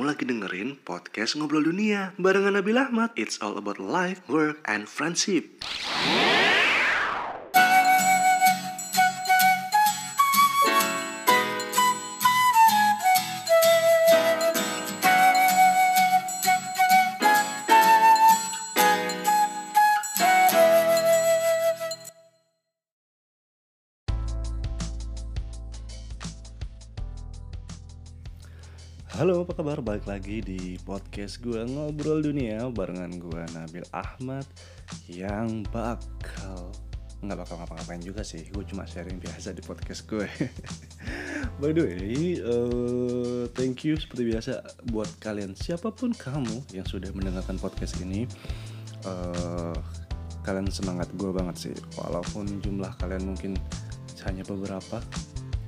Kamu lagi dengerin podcast Ngobrol Dunia barengan Nabil Ahmad. It's all about life, work, and friendship. Balik lagi di podcast gue Ngobrol Dunia barengan gue Nabil Ahmad yang bakal nggak bakal ngapa-ngapain juga sih. Gue cuma sharing biasa di podcast gue. By the way, uh, thank you seperti biasa buat kalian siapa pun kamu yang sudah mendengarkan podcast ini. Uh, kalian semangat gue banget sih, walaupun jumlah kalian mungkin hanya beberapa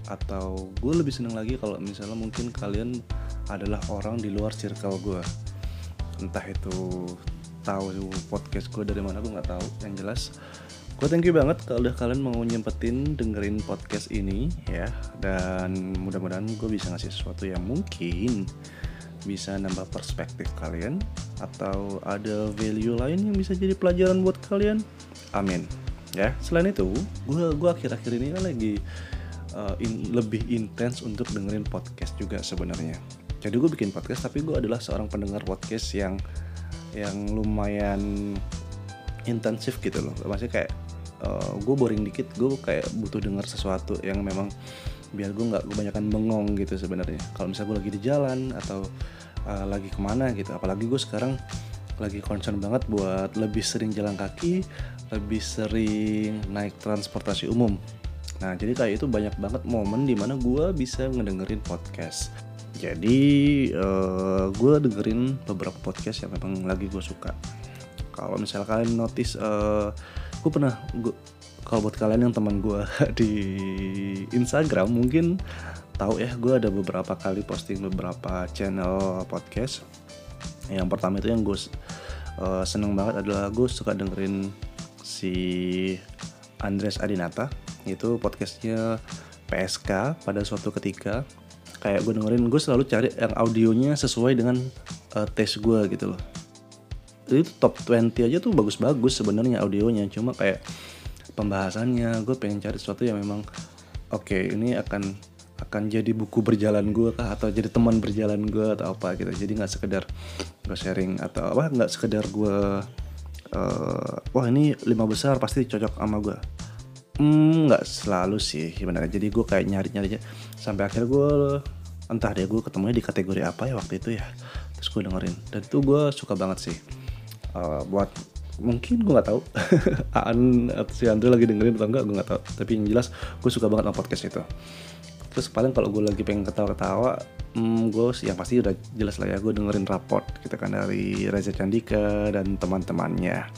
atau gue lebih seneng lagi kalau misalnya mungkin kalian adalah orang di luar circle gue entah itu tahu podcast gue dari mana gue nggak tahu. Yang jelas gue thank you banget kalau udah kalian mau nyempetin dengerin podcast ini ya. Dan mudah-mudahan gue bisa ngasih sesuatu yang mungkin bisa nambah perspektif kalian atau ada value lain yang bisa jadi pelajaran buat kalian. Amin. Ya selain itu gue gue akhir-akhir ini lagi uh, in, lebih intens untuk dengerin podcast juga sebenarnya. Jadi gue bikin podcast tapi gue adalah seorang pendengar podcast yang yang lumayan intensif gitu loh. Maksudnya kayak uh, gue boring dikit, gue kayak butuh denger sesuatu yang memang biar gue nggak kebanyakan bengong gitu sebenarnya. Kalau misalnya gue lagi di jalan atau uh, lagi ke mana gitu, apalagi gue sekarang lagi concern banget buat lebih sering jalan kaki, lebih sering naik transportasi umum Nah jadi kayak itu banyak banget momen di mana gue bisa ngedengerin podcast. Jadi uh, eh, gue dengerin beberapa podcast yang memang lagi gue suka. Kalau misalnya kalian notice, uh, gue pernah kalau buat kalian yang teman gue di Instagram mungkin tahu ya gue ada beberapa kali posting beberapa channel podcast. Yang pertama itu yang gue uh, seneng banget adalah gue suka dengerin si Andres Adinata itu podcastnya PSK pada suatu ketika kayak gue dengerin gue selalu cari yang audionya sesuai dengan uh, taste gue gitu loh. Jadi top 20 aja tuh bagus-bagus sebenarnya audionya cuma kayak pembahasannya gue pengen cari sesuatu yang memang oke okay, ini akan akan jadi buku berjalan gue kah atau jadi teman berjalan gue atau apa gitu. Jadi nggak sekedar gue sharing atau apa nggak sekedar gue uh, wah ini lima besar pasti cocok sama gue Hmm, nggak selalu sih sebenarnya. Jadi gue kayak nyari-nyari aja sampai akhirnya gue entah deh gue ketemunya di kategori apa ya waktu itu ya. Terus gue dengerin dan itu gue suka banget sih. Uh, buat mungkin gue nggak tahu Aan atau si Andre lagi dengerin atau enggak gue nggak tahu tapi yang jelas gue suka banget sama podcast itu terus paling kalau gue lagi pengen ketawa-ketawa hmm, gue yang pasti udah jelas lah ya gue dengerin raport gitu kan dari Reza Candika dan teman-temannya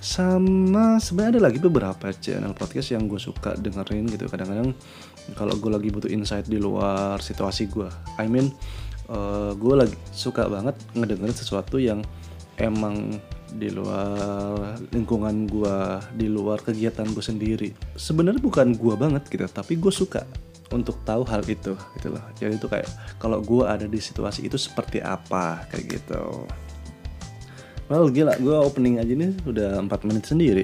sama sebenarnya ada lagi beberapa channel podcast yang gue suka dengerin gitu. Kadang-kadang kalau gue lagi butuh insight di luar situasi gue I mean uh, gue lagi suka banget ngedengerin sesuatu yang emang di luar lingkungan gue di luar kegiatan gue sendiri. Sebenarnya bukan gue banget gitu tapi gue suka untuk tahu hal itu gitu loh. Jadi itu kayak kalau gue ada di situasi itu seperti apa kayak gitu Well gila, gue opening aja nih udah 4 menit sendiri.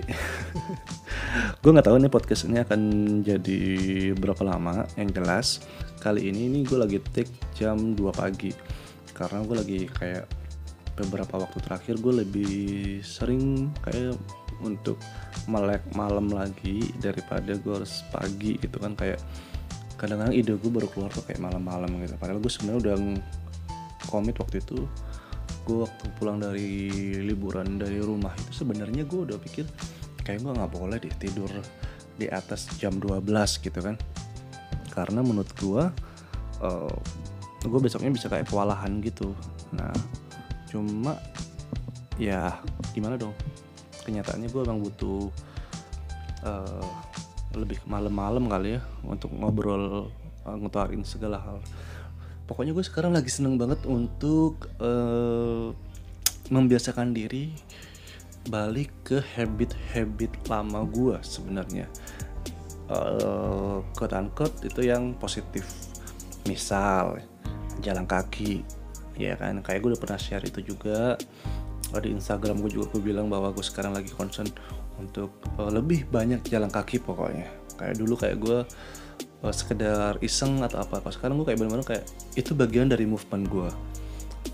gue nggak tahu nih podcast ini akan jadi berapa lama. Yang jelas kali ini nih gue lagi take jam 2 pagi karena gue lagi kayak beberapa waktu terakhir gue lebih sering kayak untuk melek malam lagi daripada gue harus pagi gitu kan kayak kadang-kadang ide gue baru keluar tuh kayak malam-malam gitu padahal gue sebenarnya udah komit waktu itu gue waktu pulang dari liburan dari rumah itu sebenarnya gue udah pikir kayak gue nggak boleh deh tidur di atas jam 12 gitu kan. Karena menurut gue uh, gue besoknya bisa kayak kewalahan gitu. Nah cuma ya gimana dong? Kenyataannya gue emang butuh uh, lebih malam-malam kali ya untuk ngobrol uh, ngutarin segala hal pokoknya gue sekarang lagi seneng banget untuk uh, membiasakan diri balik ke habit-habit lama gue sebenarnya. Uh, quote itu yang positif. Misal jalan kaki ya kan? Kayak gue udah pernah share itu juga. Uh, di Instagram gue juga gue bilang bahwa gue sekarang lagi concern untuk uh, lebih banyak jalan kaki pokoknya. Kayak dulu kayak gue uh, sekedar iseng atau apa kalau sekarang gue kayak benar-benar kayak itu bagian dari movement gue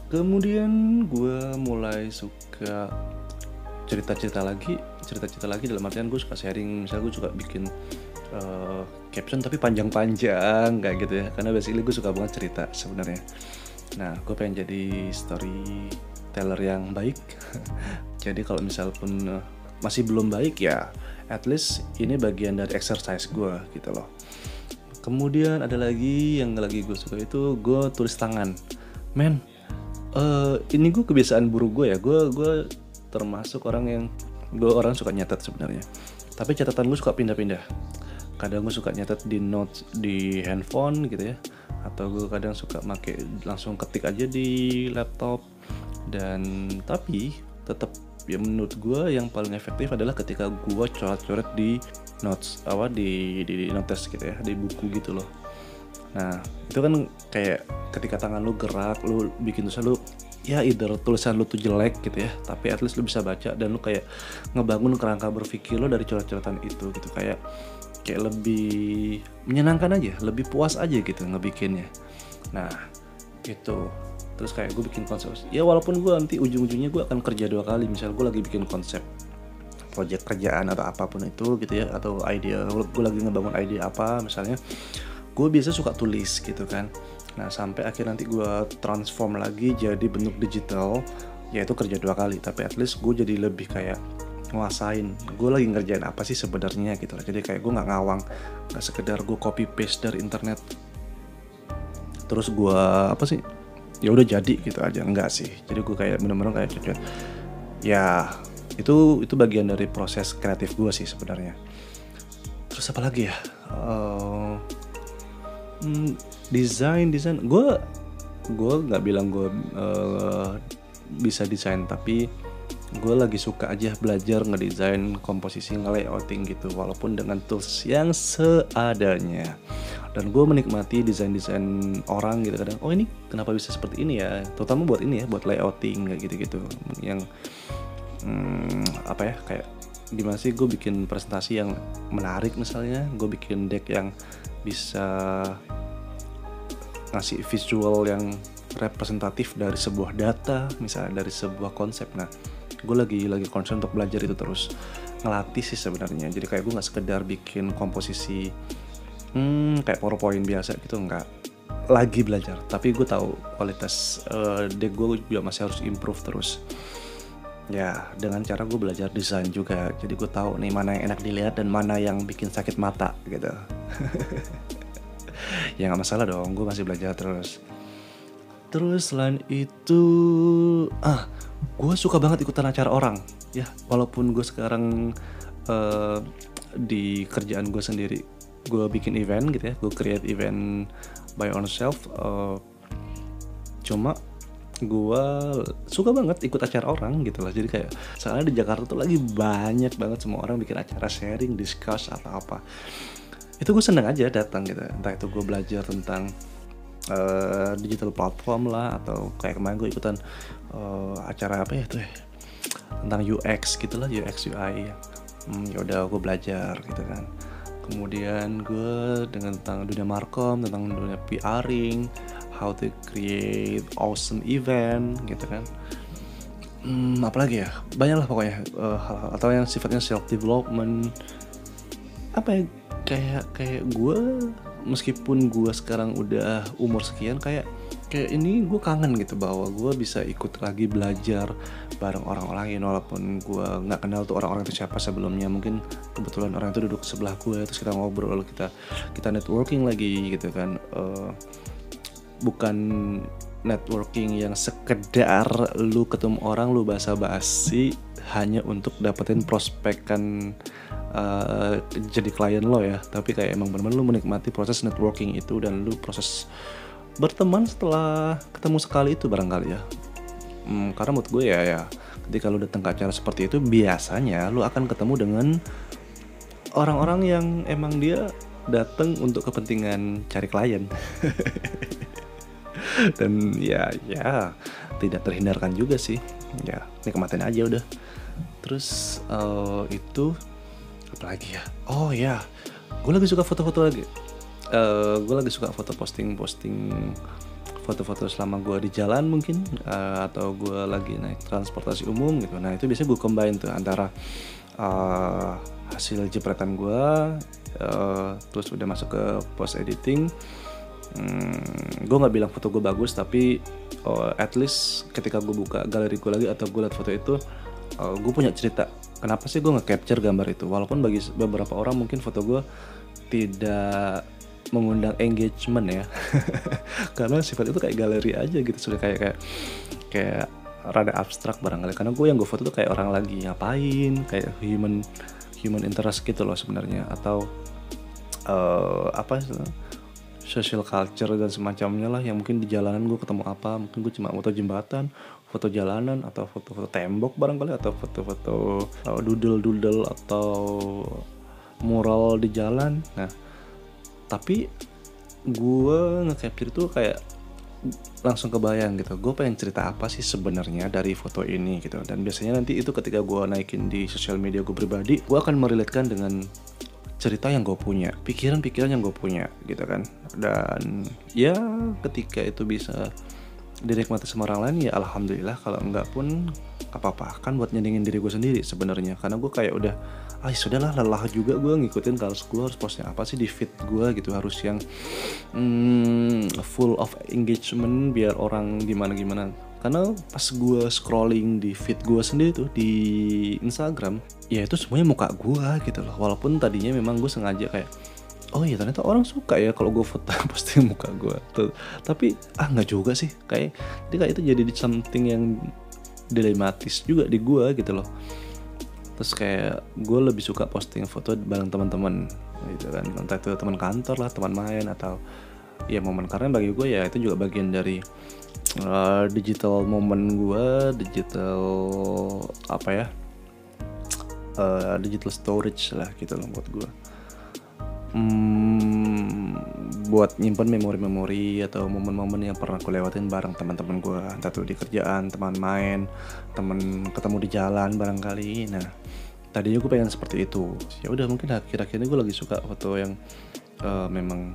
kemudian gue mulai suka cerita-cerita lagi cerita-cerita lagi dalam artian gue suka sharing. Misalnya gue suka bikin uh, caption tapi panjang-panjang kayak gitu ya. Karena basically gue suka banget cerita sebenarnya. Nah gue pengen jadi storyteller yang baik. Jadi kalau misal pun uh, masih belum baik ya at least ini bagian dari exercise gue gitu loh kemudian ada lagi yang lagi gue suka itu gue tulis tangan. Men uh, ini gue kebiasaan buruk gue ya. Gue gue termasuk orang yang gue orang suka nyatet sebenarnya. Tapi catatan gue suka pindah-pindah. Kadang gue suka nyatet di notes di handphone gitu ya. Atau gue kadang suka make langsung ketik aja di laptop. Dan tapi tetap ya menurut gue yang paling efektif adalah ketika gue coret-coret di notes apa di di notes gitu ya di buku gitu loh. Nah itu kan kayak ketika tangan lu gerak lu bikin tulisan lu ya either tulisan lu tuh jelek gitu ya tapi at least lu bisa baca dan lu kayak ngebangun kerangka berpikir lu dari coret-coretan itu gitu. Kayak kayak lebih menyenangkan aja lebih puas aja gitu ngebikinnya. Nah itu terus kayak gue bikin konsep. Ya walaupun gue nanti ujung-ujungnya gue akan kerja dua kali. Misal gue lagi bikin konsep project kerjaan atau apa pun itu gitu ya atau idea gue lagi ngebangun ide apa misalnya gue biasa suka tulis gitu kan. Nah sampai akhir nanti gue transform lagi jadi bentuk digital yaitu kerja dua kali. Tapi at least gue jadi lebih kayak nguasain gue lagi ngerjain apa sih sebenarnya gitu jadi kayak gue nggak ngawang nggak sekedar gue copy paste dari internet. Terus gue apa sih ya udah jadi gitu aja. Enggak sih. Jadi gue kayak bener-bener kayak cocok ya itu itu bagian dari proses kreatif gue sih sebenarnya. Terus apa lagi ya? Uh, hmm, desain desain. Gue gue nggak bilang gue uh, bisa desain tapi gue lagi suka aja belajar ngedesain komposisi ngelayouting gitu walaupun dengan tools yang seadanya. Dan gue menikmati desain-desain orang gitu kadang oh ini kenapa bisa seperti ini ya? Terutama buat ini ya buat layouting kayak gitu-gitu. Yang hmm, apa ya kayak gimana sih gue bikin presentasi yang menarik misalnya gue bikin deck yang bisa ngasih visual yang representatif dari sebuah data misalnya dari sebuah konsep. Nah gue lagi lagi concern untuk belajar itu terus. Ngelatih sih sebenarnya. Jadi kayak gue nggak sekedar bikin komposisi hmm, kayak powerpoint biasa gitu nggak. Lagi belajar. Tapi gue tahu kualitas uh, deck gue juga masih harus improve terus. Ya dengan cara gue belajar desain juga. Jadi gue tahu nih mana yang enak dilihat dan mana yang bikin sakit mata gitu. Ya nggak masalah dong. Gue masih belajar terus. Terus selain itu ah gue suka banget ikutan acara orang. Ya walaupun gue sekarang uh, di kerjaan gue sendiri gue bikin event gitu ya gue create event by ourselves uh, cuma gue suka banget ikut acara orang gitu lah jadi kayak soalnya di Jakarta tuh lagi banyak banget semua orang bikin acara sharing discuss atau apa itu gue seneng aja datang gitu. Entah itu gue belajar tentang uh, digital platform lah atau kayak kemarin gue ikutan uh, acara apa ya tuh ya? Tentang UX gitulah UX UI hmm, ya udah gue belajar gitu kan. Kemudian gue dengan tentang dunia markom tentang dunia PRing how to create awesome event gitu kan. Hmm, apalagi ya? Banyak lah pokoknya uh, atau yang sifatnya self development apa ya? Kayak kayak gue meskipun gue sekarang udah umur sekian kayak kayak ini gue kangen gitu bahwa gue bisa ikut lagi belajar bareng orang-orang lain walaupun gue nggak kenal tuh orang-orang itu siapa sebelumnya. Mungkin kebetulan orang itu duduk sebelah gue terus kita ngobrol kita kita networking lagi gitu kan. Uh, bukan networking yang sekedar lu ketemu orang lu bahasa basi hanya untuk dapetin prospekkan uh, jadi klien lo ya. Tapi kayak emang bener-bener lu menikmati proses networking itu dan lu proses berteman setelah ketemu sekali itu barangkali ya. Hmm, karena menurut gue ya ya ketika lu datang ke acara seperti itu biasanya lu akan ketemu dengan orang-orang yang emang dia datang untuk kepentingan cari klien. Dan ya ya tidak terhindarkan juga sih. Ya nikmatin aja udah. Terus uh, itu apa lagi ya? Oh ya gue lagi suka foto-foto lagi. Uh, gue lagi suka foto posting posting foto-foto selama gue di jalan mungkin uh, atau gue lagi naik transportasi umum gitu. Nah itu biasanya gue combine tuh antara uh, hasil jepretan gue uh, terus udah masuk ke post editing. Hmm, gue nggak bilang foto gue bagus tapi uh, at least ketika gue buka galeri gue lagi atau gue liat foto itu uh, gue punya cerita kenapa sih gue nge-capture gambar itu? Walaupun bagi beberapa orang mungkin foto gue tidak mengundang engagement ya. Karena sifat itu kayak galeri aja gitu sudah kayak kayak kayak rada abstrak barangkali. Karena gue yang gue foto tuh kayak orang lagi ngapain kayak human human interest gitu loh sebenarnya. Atau uh, apa social culture dan semacamnya lah yang mungkin di jalanan gue ketemu apa mungkin gue cuma foto jembatan foto jalanan atau foto-foto tembok barangkali atau foto-foto uh, doodle-doodle atau mural di jalan. Nah tapi gue nge-capture itu kayak langsung kebayang gitu gue pengen cerita apa sih sebenarnya dari foto ini gitu. Dan biasanya nanti itu ketika gue naikin di sosial media gue pribadi gue akan merelatekan dengan cerita yang gue punya pikiran-pikiran yang gue punya gitu kan. Dan ya ketika itu bisa dinikmati sama orang lain ya alhamdulillah. Kalau enggak pun apa-apa. Kan buat nyenengin diri gue sendiri sebenarnya. Karena gue kayak udah ah ya sudahlah lelah juga gue ngikutin kalau gue harus postnya apa sih di feed gue gitu. Harus yang hmm, full of engagement biar orang gimana gimana karena pas gue scrolling di feed gue sendiri tuh di Instagram ya itu semuanya muka gue gitu loh. Walaupun tadinya memang gue sengaja kayak oh iya ternyata orang suka ya kalau gue foto posting muka gue tuh. Tapi ah nggak juga sih. Kayak dia kayak itu jadi something yang dilematis juga di gue gitu loh. Terus kayak gue lebih suka posting foto bareng teman-teman gitu kan. Entah itu teman kantor lah teman main atau ya momen. Karena bagi gue ya itu juga bagian dari uh, digital momen gue digital apa ya uh, digital storage lah gitu loh buat gue hmm, buat nyimpen memori-memori atau momen-momen yang pernah aku lewatin bareng teman-teman gue entah tuh di kerjaan teman main teman ketemu di jalan barangkali. Nah tadinya gue pengen seperti itu. Ya udah mungkin akhir-akhir ini gue lagi suka foto yang uh, memang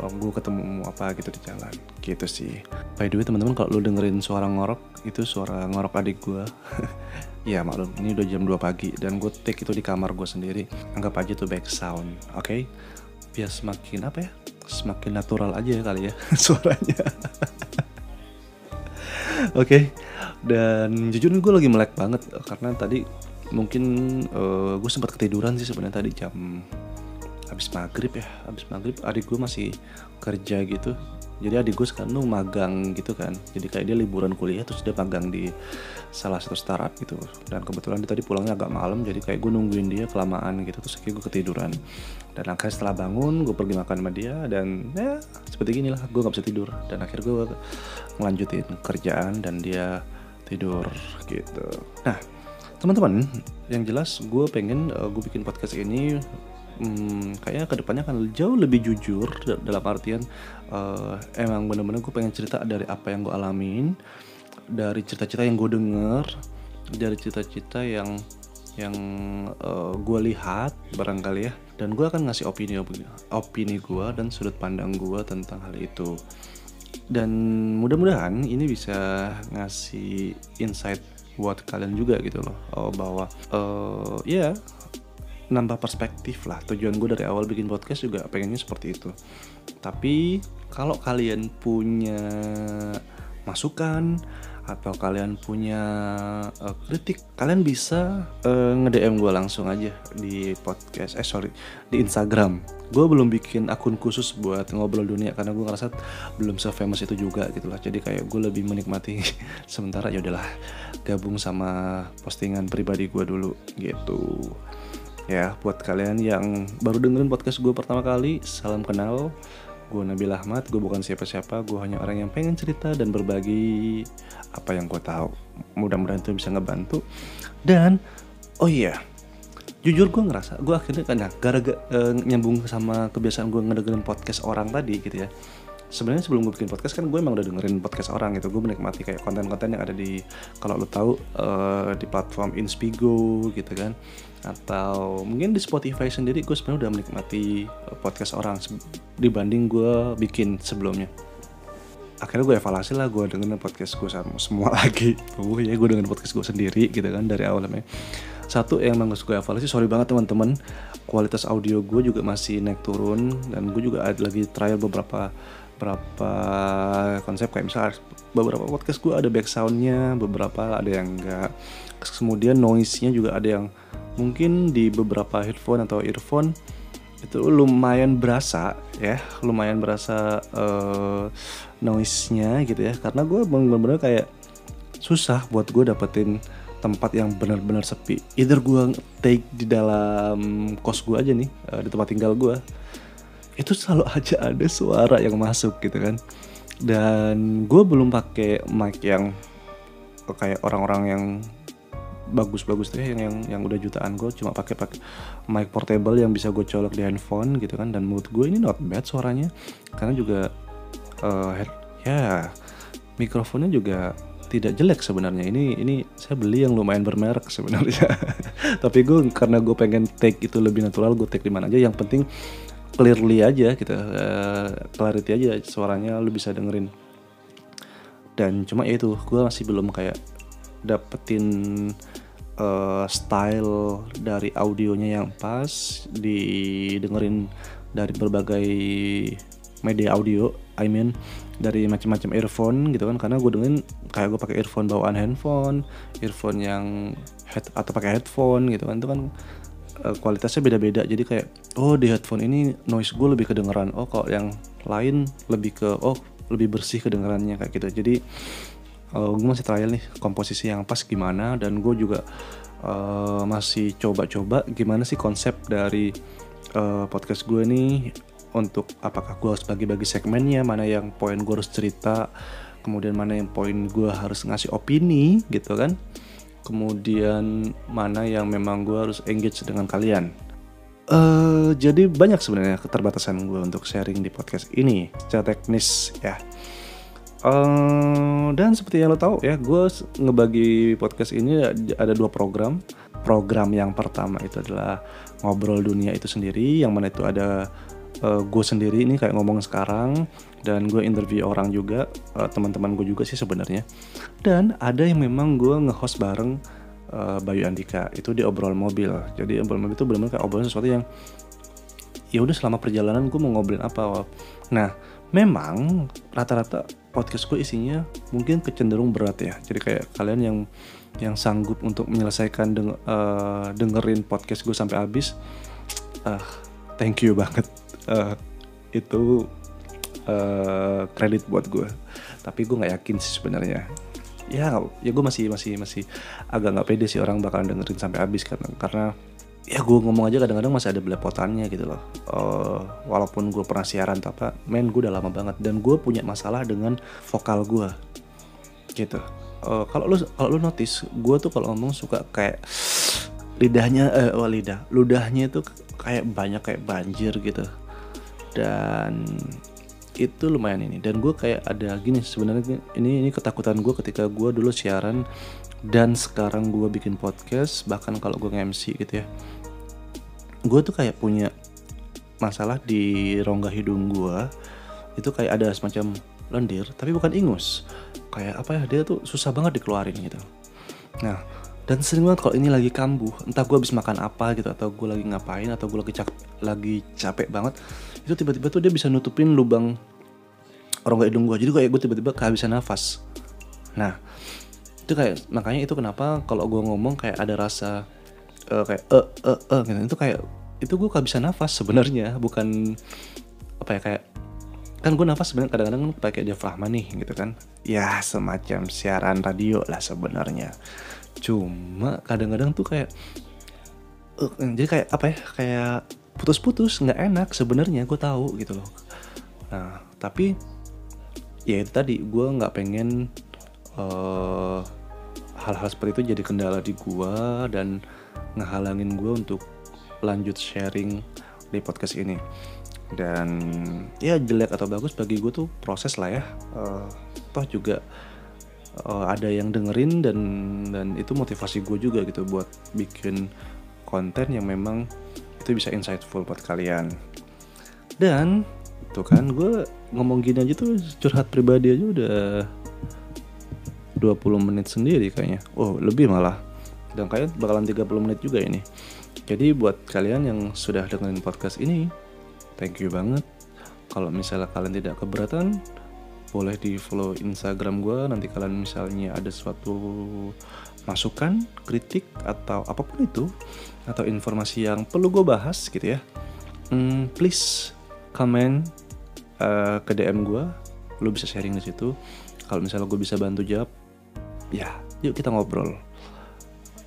oh, gue ketemu apa gitu di jalan. Gitu sih. By the way teman-teman kalau lu dengerin suara ngorok itu suara ngorok adik gue ya maklum ini udah jam 2 pagi dan gue take itu di kamar gue sendiri. Anggap aja tuh back sound oke? okay? Biar semakin apa ya? Semakin natural aja ya kali ya suaranya. Oke okay. dan jujur gue lagi melek banget karena tadi mungkin uh, gue sempat ketiduran sih sebenarnya tadi jam habis maghrib ya habis maghrib. Adik gue masih kerja gitu jadi adik gue sekarang tuh magang gitu kan. Jadi kayak dia liburan kuliah terus dia magang di salah satu startup gitu. Dan kebetulan dia tadi pulangnya agak malam jadi kayak gue nungguin dia kelamaan gitu. Terus akhirnya gue ketiduran. Dan akhirnya setelah bangun gue pergi makan sama dia dan ya seperti gini lah gue nggak bisa tidur. Dan akhirnya gue ngelanjutin kerjaan dan dia tidur gitu. Nah teman-teman yang jelas gue pengen uh, gue bikin podcast ini hmm, kayaknya ke depannya akan jauh lebih jujur dalam artian uh, emang bener-bener gue pengen cerita dari apa yang gue alamin dari cerita-cerita yang gue denger dari cerita-cerita yang yang uh, gue lihat barangkali ya. Dan gue akan ngasih opini opini gue dan sudut pandang gue tentang hal itu. Dan mudah-mudahan ini bisa ngasih insight buat kalian juga gitu loh oh, bahwa uh, ya nambah perspektif lah. Tujuan gue dari awal bikin podcast juga pengennya seperti itu. Tapi kalau kalian punya masukan atau kalian punya uh, kritik kalian bisa uh, nge-DM gue langsung aja di podcast eh sorry di Instagram. Gue belum bikin akun khusus buat ngobrol dunia karena gue ngerasa belum se-famous itu juga gitu lah. Jadi kayak gue lebih menikmati sementara ya udahlah gabung sama postingan pribadi gue dulu gitu ya buat kalian yang baru dengerin podcast gue pertama kali salam kenal. Gue Nabil Ahmad gue bukan siapa-siapa gue hanya orang yang pengen cerita dan berbagi apa yang gue tahu. Mudah-mudahan itu bisa ngebantu. Dan oh iya jujur gue ngerasa gue akhirnya kan gara-gara e, nyambung sama kebiasaan gue ngedengerin podcast orang tadi gitu ya. Sebenarnya sebelum gue bikin podcast kan gue emang udah dengerin podcast orang gitu. Gue menikmati kayak konten-konten yang ada di kalau lo tahu uh, di platform Inspigo gitu kan atau mungkin di Spotify sendiri gue sebenarnya udah menikmati eh, podcast orang dibanding gue bikin sebelumnya. Akhirnya gue evaluasi lah gue dengerin podcast gue sama semua lagi. Oh ya gue dengerin podcast gue sendiri gitu kan dari awalnya satu yang nggak gue evaluasi sorry banget teman-teman kualitas audio gue juga masih naik turun dan gue juga lagi trial beberapa beberapa konsep kayak misalnya beberapa podcast gue ada back soundnya beberapa ada yang enggak kemudian noise-nya juga ada yang mungkin di beberapa headphone atau earphone itu lumayan berasa ya lumayan berasa uh, noise-nya gitu ya. Karena gue bener-bener kayak susah buat gue dapetin tempat yang benar-benar sepi. Either gue take di dalam kos gue aja nih uh, di tempat tinggal gue itu selalu aja ada suara yang masuk gitu kan. Dan gue belum pakai mic yang kayak orang-orang yang bagus-bagus tuh ya yang yang yang udah jutaan gue cuma pakai pakai mic portable yang bisa gue colok di handphone gitu kan. Dan menurut gue ini not bad suaranya karena juga uh, head, ya mikrofonnya juga tidak jelek sebenarnya. Ini ini saya beli yang lumayan bermerek sebenarnya. Tapi gue karena gue pengen take itu lebih natural gue take di mana aja. Yang penting clearly aja gitu uh, clarity aja suaranya lu bisa dengerin. Dan cuma ya itu gue masih belum kayak dapetin uh, style dari audionya yang pas didengerin dari berbagai media audio I mean dari macam-macam earphone gitu kan. Karena gue dengerin kayak gue pakai earphone bawaan handphone earphone yang head atau pakai headphone gitu kan. Itu kan uh, kualitasnya beda-beda. Jadi kayak oh di headphone ini noise gue lebih kedengeran. Oh kok yang lain lebih ke oh lebih bersih kedengerannya kayak gitu. Jadi uh, gue masih trial nih komposisi yang pas gimana dan gue juga uh, masih coba-coba gimana sih konsep dari uh, podcast gue nih untuk apakah gue harus bagi-bagi segmennya mana yang poin gue harus cerita kemudian mana yang poin gue harus ngasih opini gitu kan kemudian mana yang memang gue harus engage dengan kalian. Uh, jadi banyak sebenarnya keterbatasan gue untuk sharing di podcast ini secara teknis ya. Uh, dan seperti yang lo tahu ya, gue ngebagi podcast ini ada dua program. Program yang pertama itu adalah ngobrol dunia itu sendiri, yang mana itu ada uh, gue sendiri ini kayak ngomong sekarang dan gue interview orang juga uh, teman-teman gue juga sih sebenarnya. Dan ada yang memang gue nge-host bareng uh, Bayu Andika. Itu di obrol mobil. Jadi obrol mobil itu benar-benar kayak obrolan sesuatu yang ya udah selama perjalanan gue mau ngobrolin apa nah memang rata-rata podcast gue isinya mungkin kecenderung berat ya. Jadi kayak kalian yang yang sanggup untuk menyelesaikan deng uh, dengerin podcast gue sampai habis uh, thank you banget. Uh, itu uh, buat gue tapi gue nggak yakin sih sebenarnya. Ya ya gue masih masih masih agak nggak pede sih orang bakalan dengerin sampai habis karena karena ya gue ngomong aja kadang-kadang masih ada belepotannya gitu loh. Uh, walaupun gue pernah siaran tapi men gue udah lama banget. Dan gue punya masalah dengan vokal gue gitu. Uh, kalau lu kalau lu notice gue tuh kalau ngomong suka kayak lidahnya eh oh, lidah. Ludahnya itu kayak banyak kayak banjir gitu. Dan itu lumayan ini. Dan gue kayak ada gini sebenarnya ini ini ketakutan gue ketika gue dulu siaran dan sekarang gue bikin podcast bahkan kalau gue nge-MC gitu ya gue tuh kayak punya masalah di rongga hidung gue itu kayak ada semacam lendir tapi bukan ingus. Kayak apa ya dia tuh susah banget dikeluarin gitu. Nah dan sering banget kalau ini lagi kambuh entah gue habis makan apa gitu atau gue lagi ngapain atau gue lagi capek lagi capek banget itu tiba-tiba tuh dia bisa nutupin lubang rongga hidung gue jadi kayak gue tiba-tiba kehabisan nafas. Nah itu kayak makanya itu kenapa kalau gue ngomong kayak ada rasa uh, kayak eh eh eh gitu. Itu kayak itu gue kehabisan nafas sebenarnya bukan apa ya kayak kan gue nafas sebenarnya kadang-kadang kan pakai diafragma nih gitu kan. Ya semacam siaran radio lah sebenarnya. Cuma kadang-kadang tuh kayak uh, jadi kayak apa ya kayak putus-putus nggak enak sebenarnya gue tahu gitu loh. Nah tapi ya itu tadi gue nggak pengen hal eh, hal-hal seperti itu jadi kendala di gue dan ngehalangin gue untuk lanjut sharing di podcast ini. Dan ya jelek atau bagus bagi gue tuh proses lah ya. Uh, toh juga uh, ada yang dengerin dan dan itu motivasi gue juga gitu buat bikin konten yang memang itu bisa insightful buat kalian. Dan tuh kan gue ngomong gini aja tuh curhat pribadi aja udah 20 menit sendiri kayaknya. Oh lebih malah dan kayak bakalan 30 menit juga ini. Jadi buat kalian yang sudah dengerin podcast ini thank you banget. Kalau misalnya kalian tidak keberatan boleh di follow instagram gue nanti kalian misalnya ada suatu masukan kritik atau apa pun itu atau informasi yang perlu gue bahas gitu ya hmm, please comment uh, ke dm gue lu bisa sharing di situ. Kalau misalnya gue bisa bantu jawab ya yuk kita ngobrol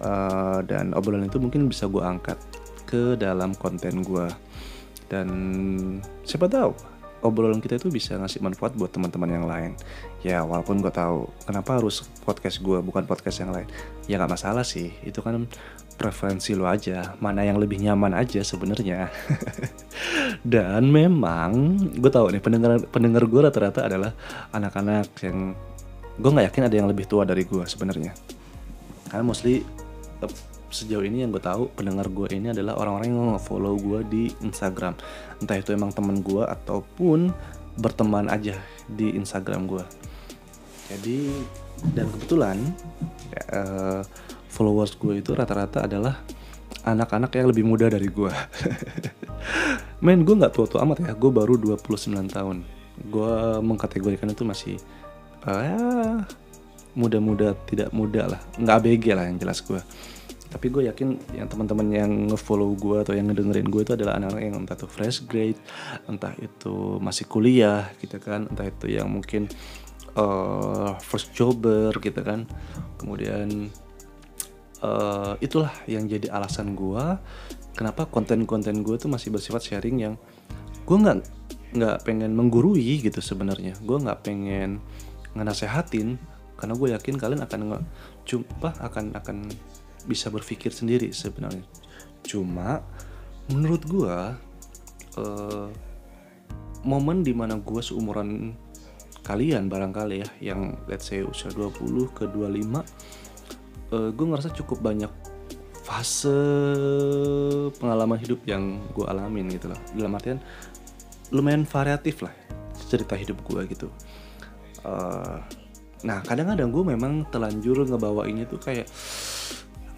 uh, dan obrolan itu mungkin bisa gue angkat ke dalam konten gue dan siapa tahu obrolan kita itu bisa ngasih manfaat buat teman-teman yang lain. Ya walaupun gue tahu kenapa harus podcast gue bukan podcast yang lain. Ya nggak masalah sih. Itu kan preferensi lo aja. Mana yang lebih nyaman aja sebenarnya. Dan memang gue tahu nih pendengar pendengar gue rata-rata adalah anak-anak yang gue nggak yakin ada yang lebih tua dari gue sebenarnya. Karena mostly sejauh ini yang gue tahu pendengar gue ini adalah orang-orang yang follow gue di Instagram. Entah itu emang temen gue ataupun berteman aja di Instagram gue jadi dan kebetulan uh, followers gue itu rata-rata adalah anak-anak yang lebih muda dari gue men gue nggak tua-tua amat ya. Gue baru 29 tahun. Gue mengkategorikan itu masih uh, ya muda-muda tidak muda lah. Nggak ABG lah yang jelas gue tapi gue yakin yang teman-teman yang ngefollow gue atau yang ngedengerin gue itu adalah anak-anak yang entah itu fresh grade entah itu masih kuliah gitu kan entah itu yang mungkin uh, first jobber gitu kan. Kemudian uh, itulah yang jadi alasan gue kenapa konten-konten gue tuh masih bersifat sharing yang gue nggak nggak pengen menggurui gitu sebenarnya. Gue nggak pengen ngenasehatin karena gue yakin kalian akan nge cuma akan akan bisa berpikir sendiri sebenarnya. Cuma menurut gue uh, momen di mana gue seumuran kalian barangkali ya yang let's say usia 20 ke 25 uh, gue ngerasa cukup banyak fase pengalaman hidup yang gue alamin gitu loh. Dalam artian lumayan variatif lah cerita hidup gue gitu. Uh, nah kadang-kadang gue memang telanjur ngebawa ini tuh kayak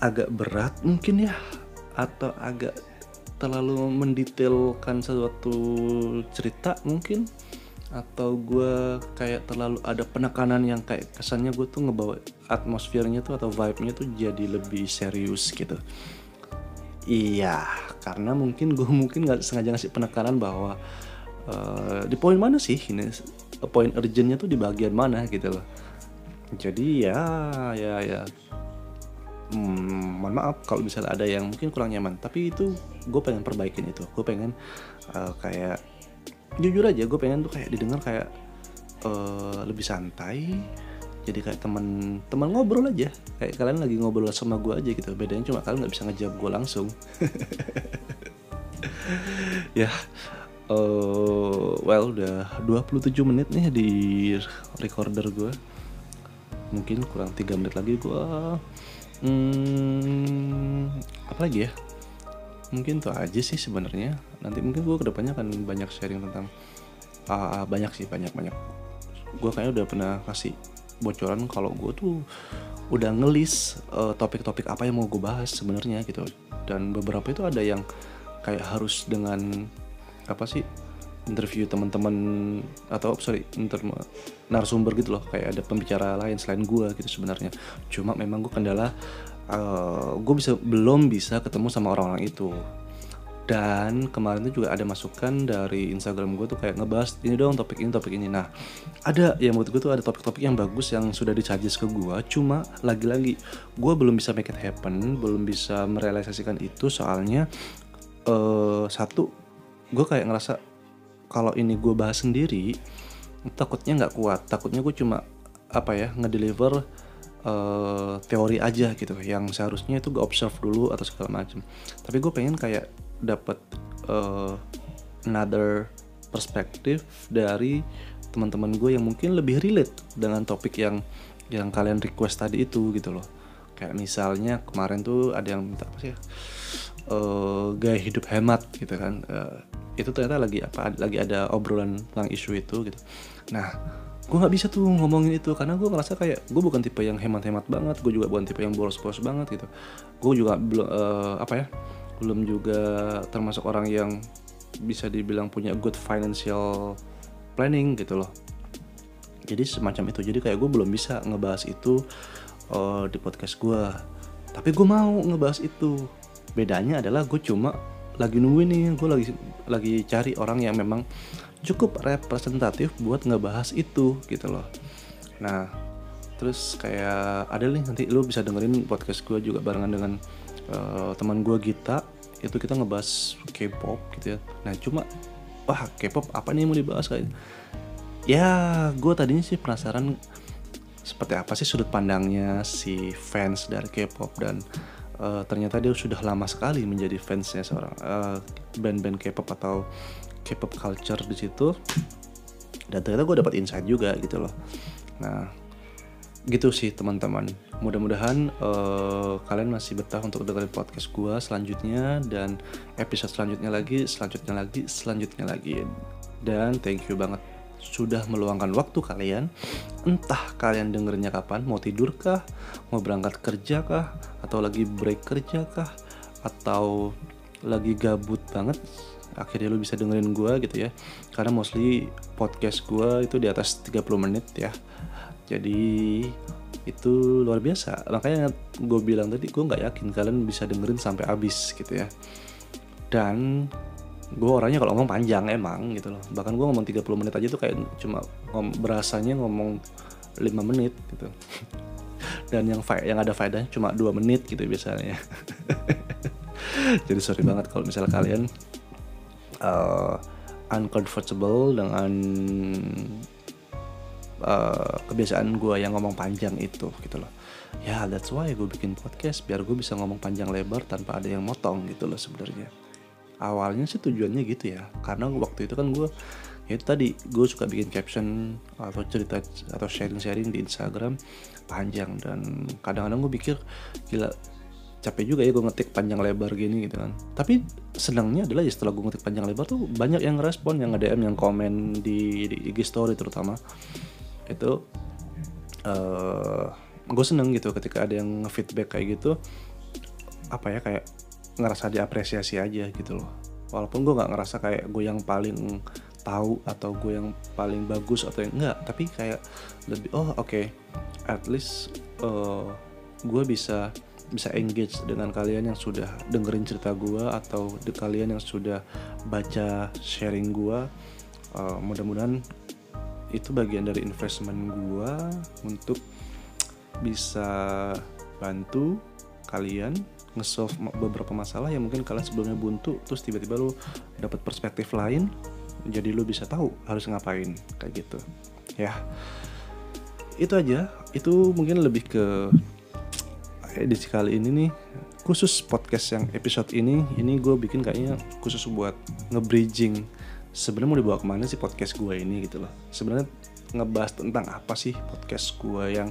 agak berat mungkin ya atau agak terlalu mendetailkan sesuatu cerita mungkin atau gue kayak terlalu ada penekanan yang kayak kesannya gue tuh ngebawa atmosfernya tuh atau vibe-nya tuh jadi lebih serius gitu. Iya karena mungkin gue mungkin nggak sengaja ngasih penekanan bahwa uh, di poin mana sih ini poin urgentnya tuh di bagian mana gitu loh jadi ya ya ya. Hmm, mohon maaf kalau misalnya ada yang mungkin kurang nyaman. Tapi itu gue pengen perbaikin itu. Gue pengen uh, kayak jujur aja gue pengen tuh kayak didengar kayak uh, lebih santai. Jadi kayak teman teman ngobrol aja. Kayak kalian lagi ngobrol sama gue aja gitu. Bedanya cuma kalian nggak bisa ngejawab gue langsung. Ya uh, well udah 27 menit nih di recorder gue mungkin kurang tiga menit lagi gue hmm, apa lagi ya? Mungkin tuh aja sih sebenarnya. Nanti mungkin gue ke depannya akan banyak sharing tentang uh, banyak sih banyak banyak. Gue kayaknya udah pernah kasih bocoran kalau gue tuh udah ngelis uh, topik-topik apa yang mau gue bahas sebenarnya gitu. Dan beberapa itu ada yang kayak harus dengan apa sih interview teman-teman atau sorry inter narasumber gitu loh. Kayak ada pembicara lain selain gue gitu sebenarnya. Cuma memang gue kendala uh, eh, gue bisa belum bisa ketemu sama orang-orang itu. Dan kemarin itu juga ada masukan dari Instagram gue tuh kayak ngebahas ini dong topik ini topik ini. Nah ada yang menurut gue tuh ada topik-topik yang bagus yang sudah disuggest ke gue cuma lagi-lagi gue belum bisa make it happen belum bisa merealisasikan itu. Soalnya uh, satu gue kayak ngerasa kalau ini gue bahas sendiri takutnya nggak kuat. Takutnya gue cuma apa ya ngedeliver uh, teori aja gitu yang seharusnya itu gue observe dulu atau segala macam tapi gue pengen kayak dapat uh, another perspektif dari teman-teman gue yang mungkin lebih relate dengan topik yang yang kalian request tadi itu gitu loh. Kayak misalnya kemarin tuh ada yang minta apa sih uh, gaya hidup hemat gitu kan. Uh, itu ternyata lagi apa lagi ada obrolan tentang isu itu gitu. Nah gue nggak bisa tuh ngomongin itu karena gue ngerasa kayak gue bukan tipe yang hemat-hemat banget gue juga bukan tipe yang boros-boros banget gitu. Gue juga belum uh, apa ya belum juga termasuk orang yang bisa dibilang punya good financial planning gitu loh. Jadi semacam itu jadi kayak gue belum bisa ngebahas itu uh, di podcast gue tapi gue mau ngebahas itu. Bedanya adalah gue cuma lagi nungguin nih gue lagi lagi cari orang yang memang cukup representatif buat ngebahas itu gitu loh. Nah terus kayak ada nih nanti lu bisa dengerin podcast gue juga barengan dengan uh, teman gue Gita. Itu kita ngebahas K-pop gitu ya. Nah cuma wah K-pop apa nih mau dibahas kayak ya gue tadinya sih penasaran seperti apa sih sudut pandangnya si fans dari K-pop dan uh, ternyata dia sudah lama sekali menjadi fansnya seorang uh, band-band K-pop atau K-pop culture di situ. Dan ternyata gue dapat insight juga gitu loh. Nah gitu sih teman-teman. Mudah-mudahan uh, kalian masih betah untuk dengerin podcast gue selanjutnya dan episode selanjutnya lagi selanjutnya lagi selanjutnya lagi. Dan thank you banget sudah meluangkan waktu kalian entah kalian dengerinnya kapan mau tidur kah mau berangkat kerja kah atau lagi break kerja kah atau lagi gabut banget akhirnya lu bisa dengerin gue gitu ya. Karena mostly podcast gue itu di atas 30 menit ya. Jadi itu luar biasa. Makanya gue bilang tadi gue nggak yakin kalian bisa dengerin sampai habis gitu ya. Dan gue orangnya kalau ngomong panjang emang gitu loh. Bahkan gue ngomong 30 menit aja tuh kayak cuma ngom berasanya ngomong 5 menit gitu. Dan yang yang ada faedahnya cuma dua menit gitu biasanya. Jadi sorry banget kalau misalnya kalian uh, uncomfortable dengan uh, kebiasaan gue yang ngomong panjang itu gitu loh. Ya that's why gue bikin podcast biar gue bisa ngomong panjang lebar tanpa ada yang motong gitu loh sebenarnya awalnya sih tujuannya gitu ya. Karena waktu itu kan gue ya tadi gue suka bikin caption atau cerita atau sharing-sharing di Instagram panjang. Dan kadang-kadang gue pikir gila capek juga ya gue ngetik panjang lebar gini gitu kan. Tapi senangnya adalah ya setelah gue ngetik panjang lebar tuh banyak yang respon yang nge-DM yang komen di, di IG story terutama. Itu uh, gue seneng gitu ketika ada yang feedback kayak gitu. Apa ya kayak ngerasa diapresiasi aja gitu loh. Walaupun gue nggak ngerasa kayak gue yang paling tahu atau gue yang paling bagus atau yang enggak tapi kayak lebih oh oke okay, at least uh, gue bisa bisa engage dengan kalian yang sudah dengerin cerita gue atau di kalian yang sudah baca sharing gue uh, mudah-mudahan itu bagian dari investment gue untuk bisa bantu kalian nge-solve beberapa masalah yang mungkin kalian sebelumnya buntu terus tiba-tiba lu dapat perspektif lain jadi lu bisa tahu harus ngapain kayak gitu. Ya. Itu aja. Itu mungkin lebih ke edisi kali ini nih. Khusus podcast yang episode ini ini gue bikin kayaknya khusus buat nge-bridging sebenarnya mau dibawa ke mana sih podcast gue ini gitu loh. Sebenarnya ngebahas tentang apa sih podcast gue yang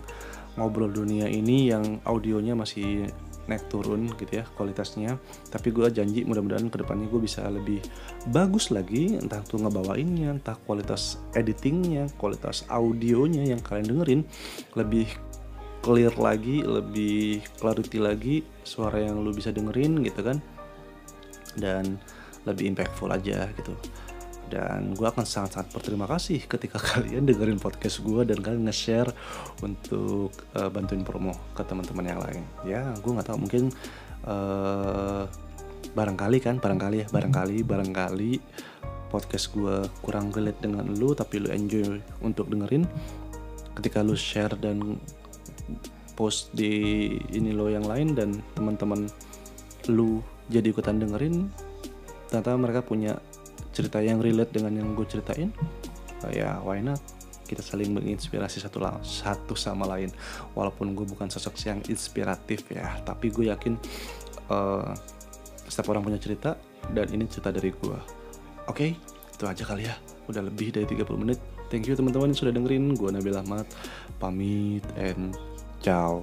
ngobrol dunia ini yang audionya masih naik turun gitu ya kualitasnya. Tapi gue janji mudah-mudahan ke depannya gue bisa lebih bagus lagi entah tuh ngebawainnya entah kualitas editingnya kualitas audionya yang kalian dengerin lebih clear lagi lebih clarity lagi suara yang lu bisa dengerin gitu kan. Dan lebih impactful aja gitu dan gue akan sangat-sangat berterima kasih ketika kalian dengerin podcast gue dan kalian nge-share untuk uh, bantuin promo ke teman-teman yang lain. Ya gue nggak tahu mungkin uh, barangkali kan barangkali ya barangkali barangkali podcast gue kurang relate dengan lu tapi lu enjoy untuk dengerin. Ketika lu share dan post di ini lo yang lain dan teman-teman lu jadi ikutan dengerin ternyata mereka punya cerita yang relate dengan yang gue ceritain uh, ya why not kita saling menginspirasi satu satu sama lain walaupun gue bukan sosok yang inspiratif ya tapi gue yakin uh, setiap orang punya cerita dan ini cerita dari gue Oke, itu aja kali ya. Udah lebih dari 30 menit. Thank you teman-teman yang sudah dengerin. Gue Nabil Ahmad. Pamit and ciao.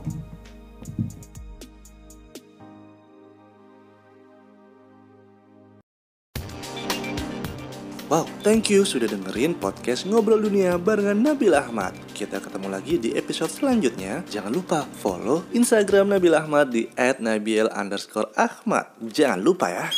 Wow, thank you sudah dengerin podcast Ngobrol Dunia barengan Nabil Ahmad. Kita ketemu lagi di episode selanjutnya. Jangan lupa follow Instagram Nabil Ahmad di @nabil_ahmad. Jangan lupa ya.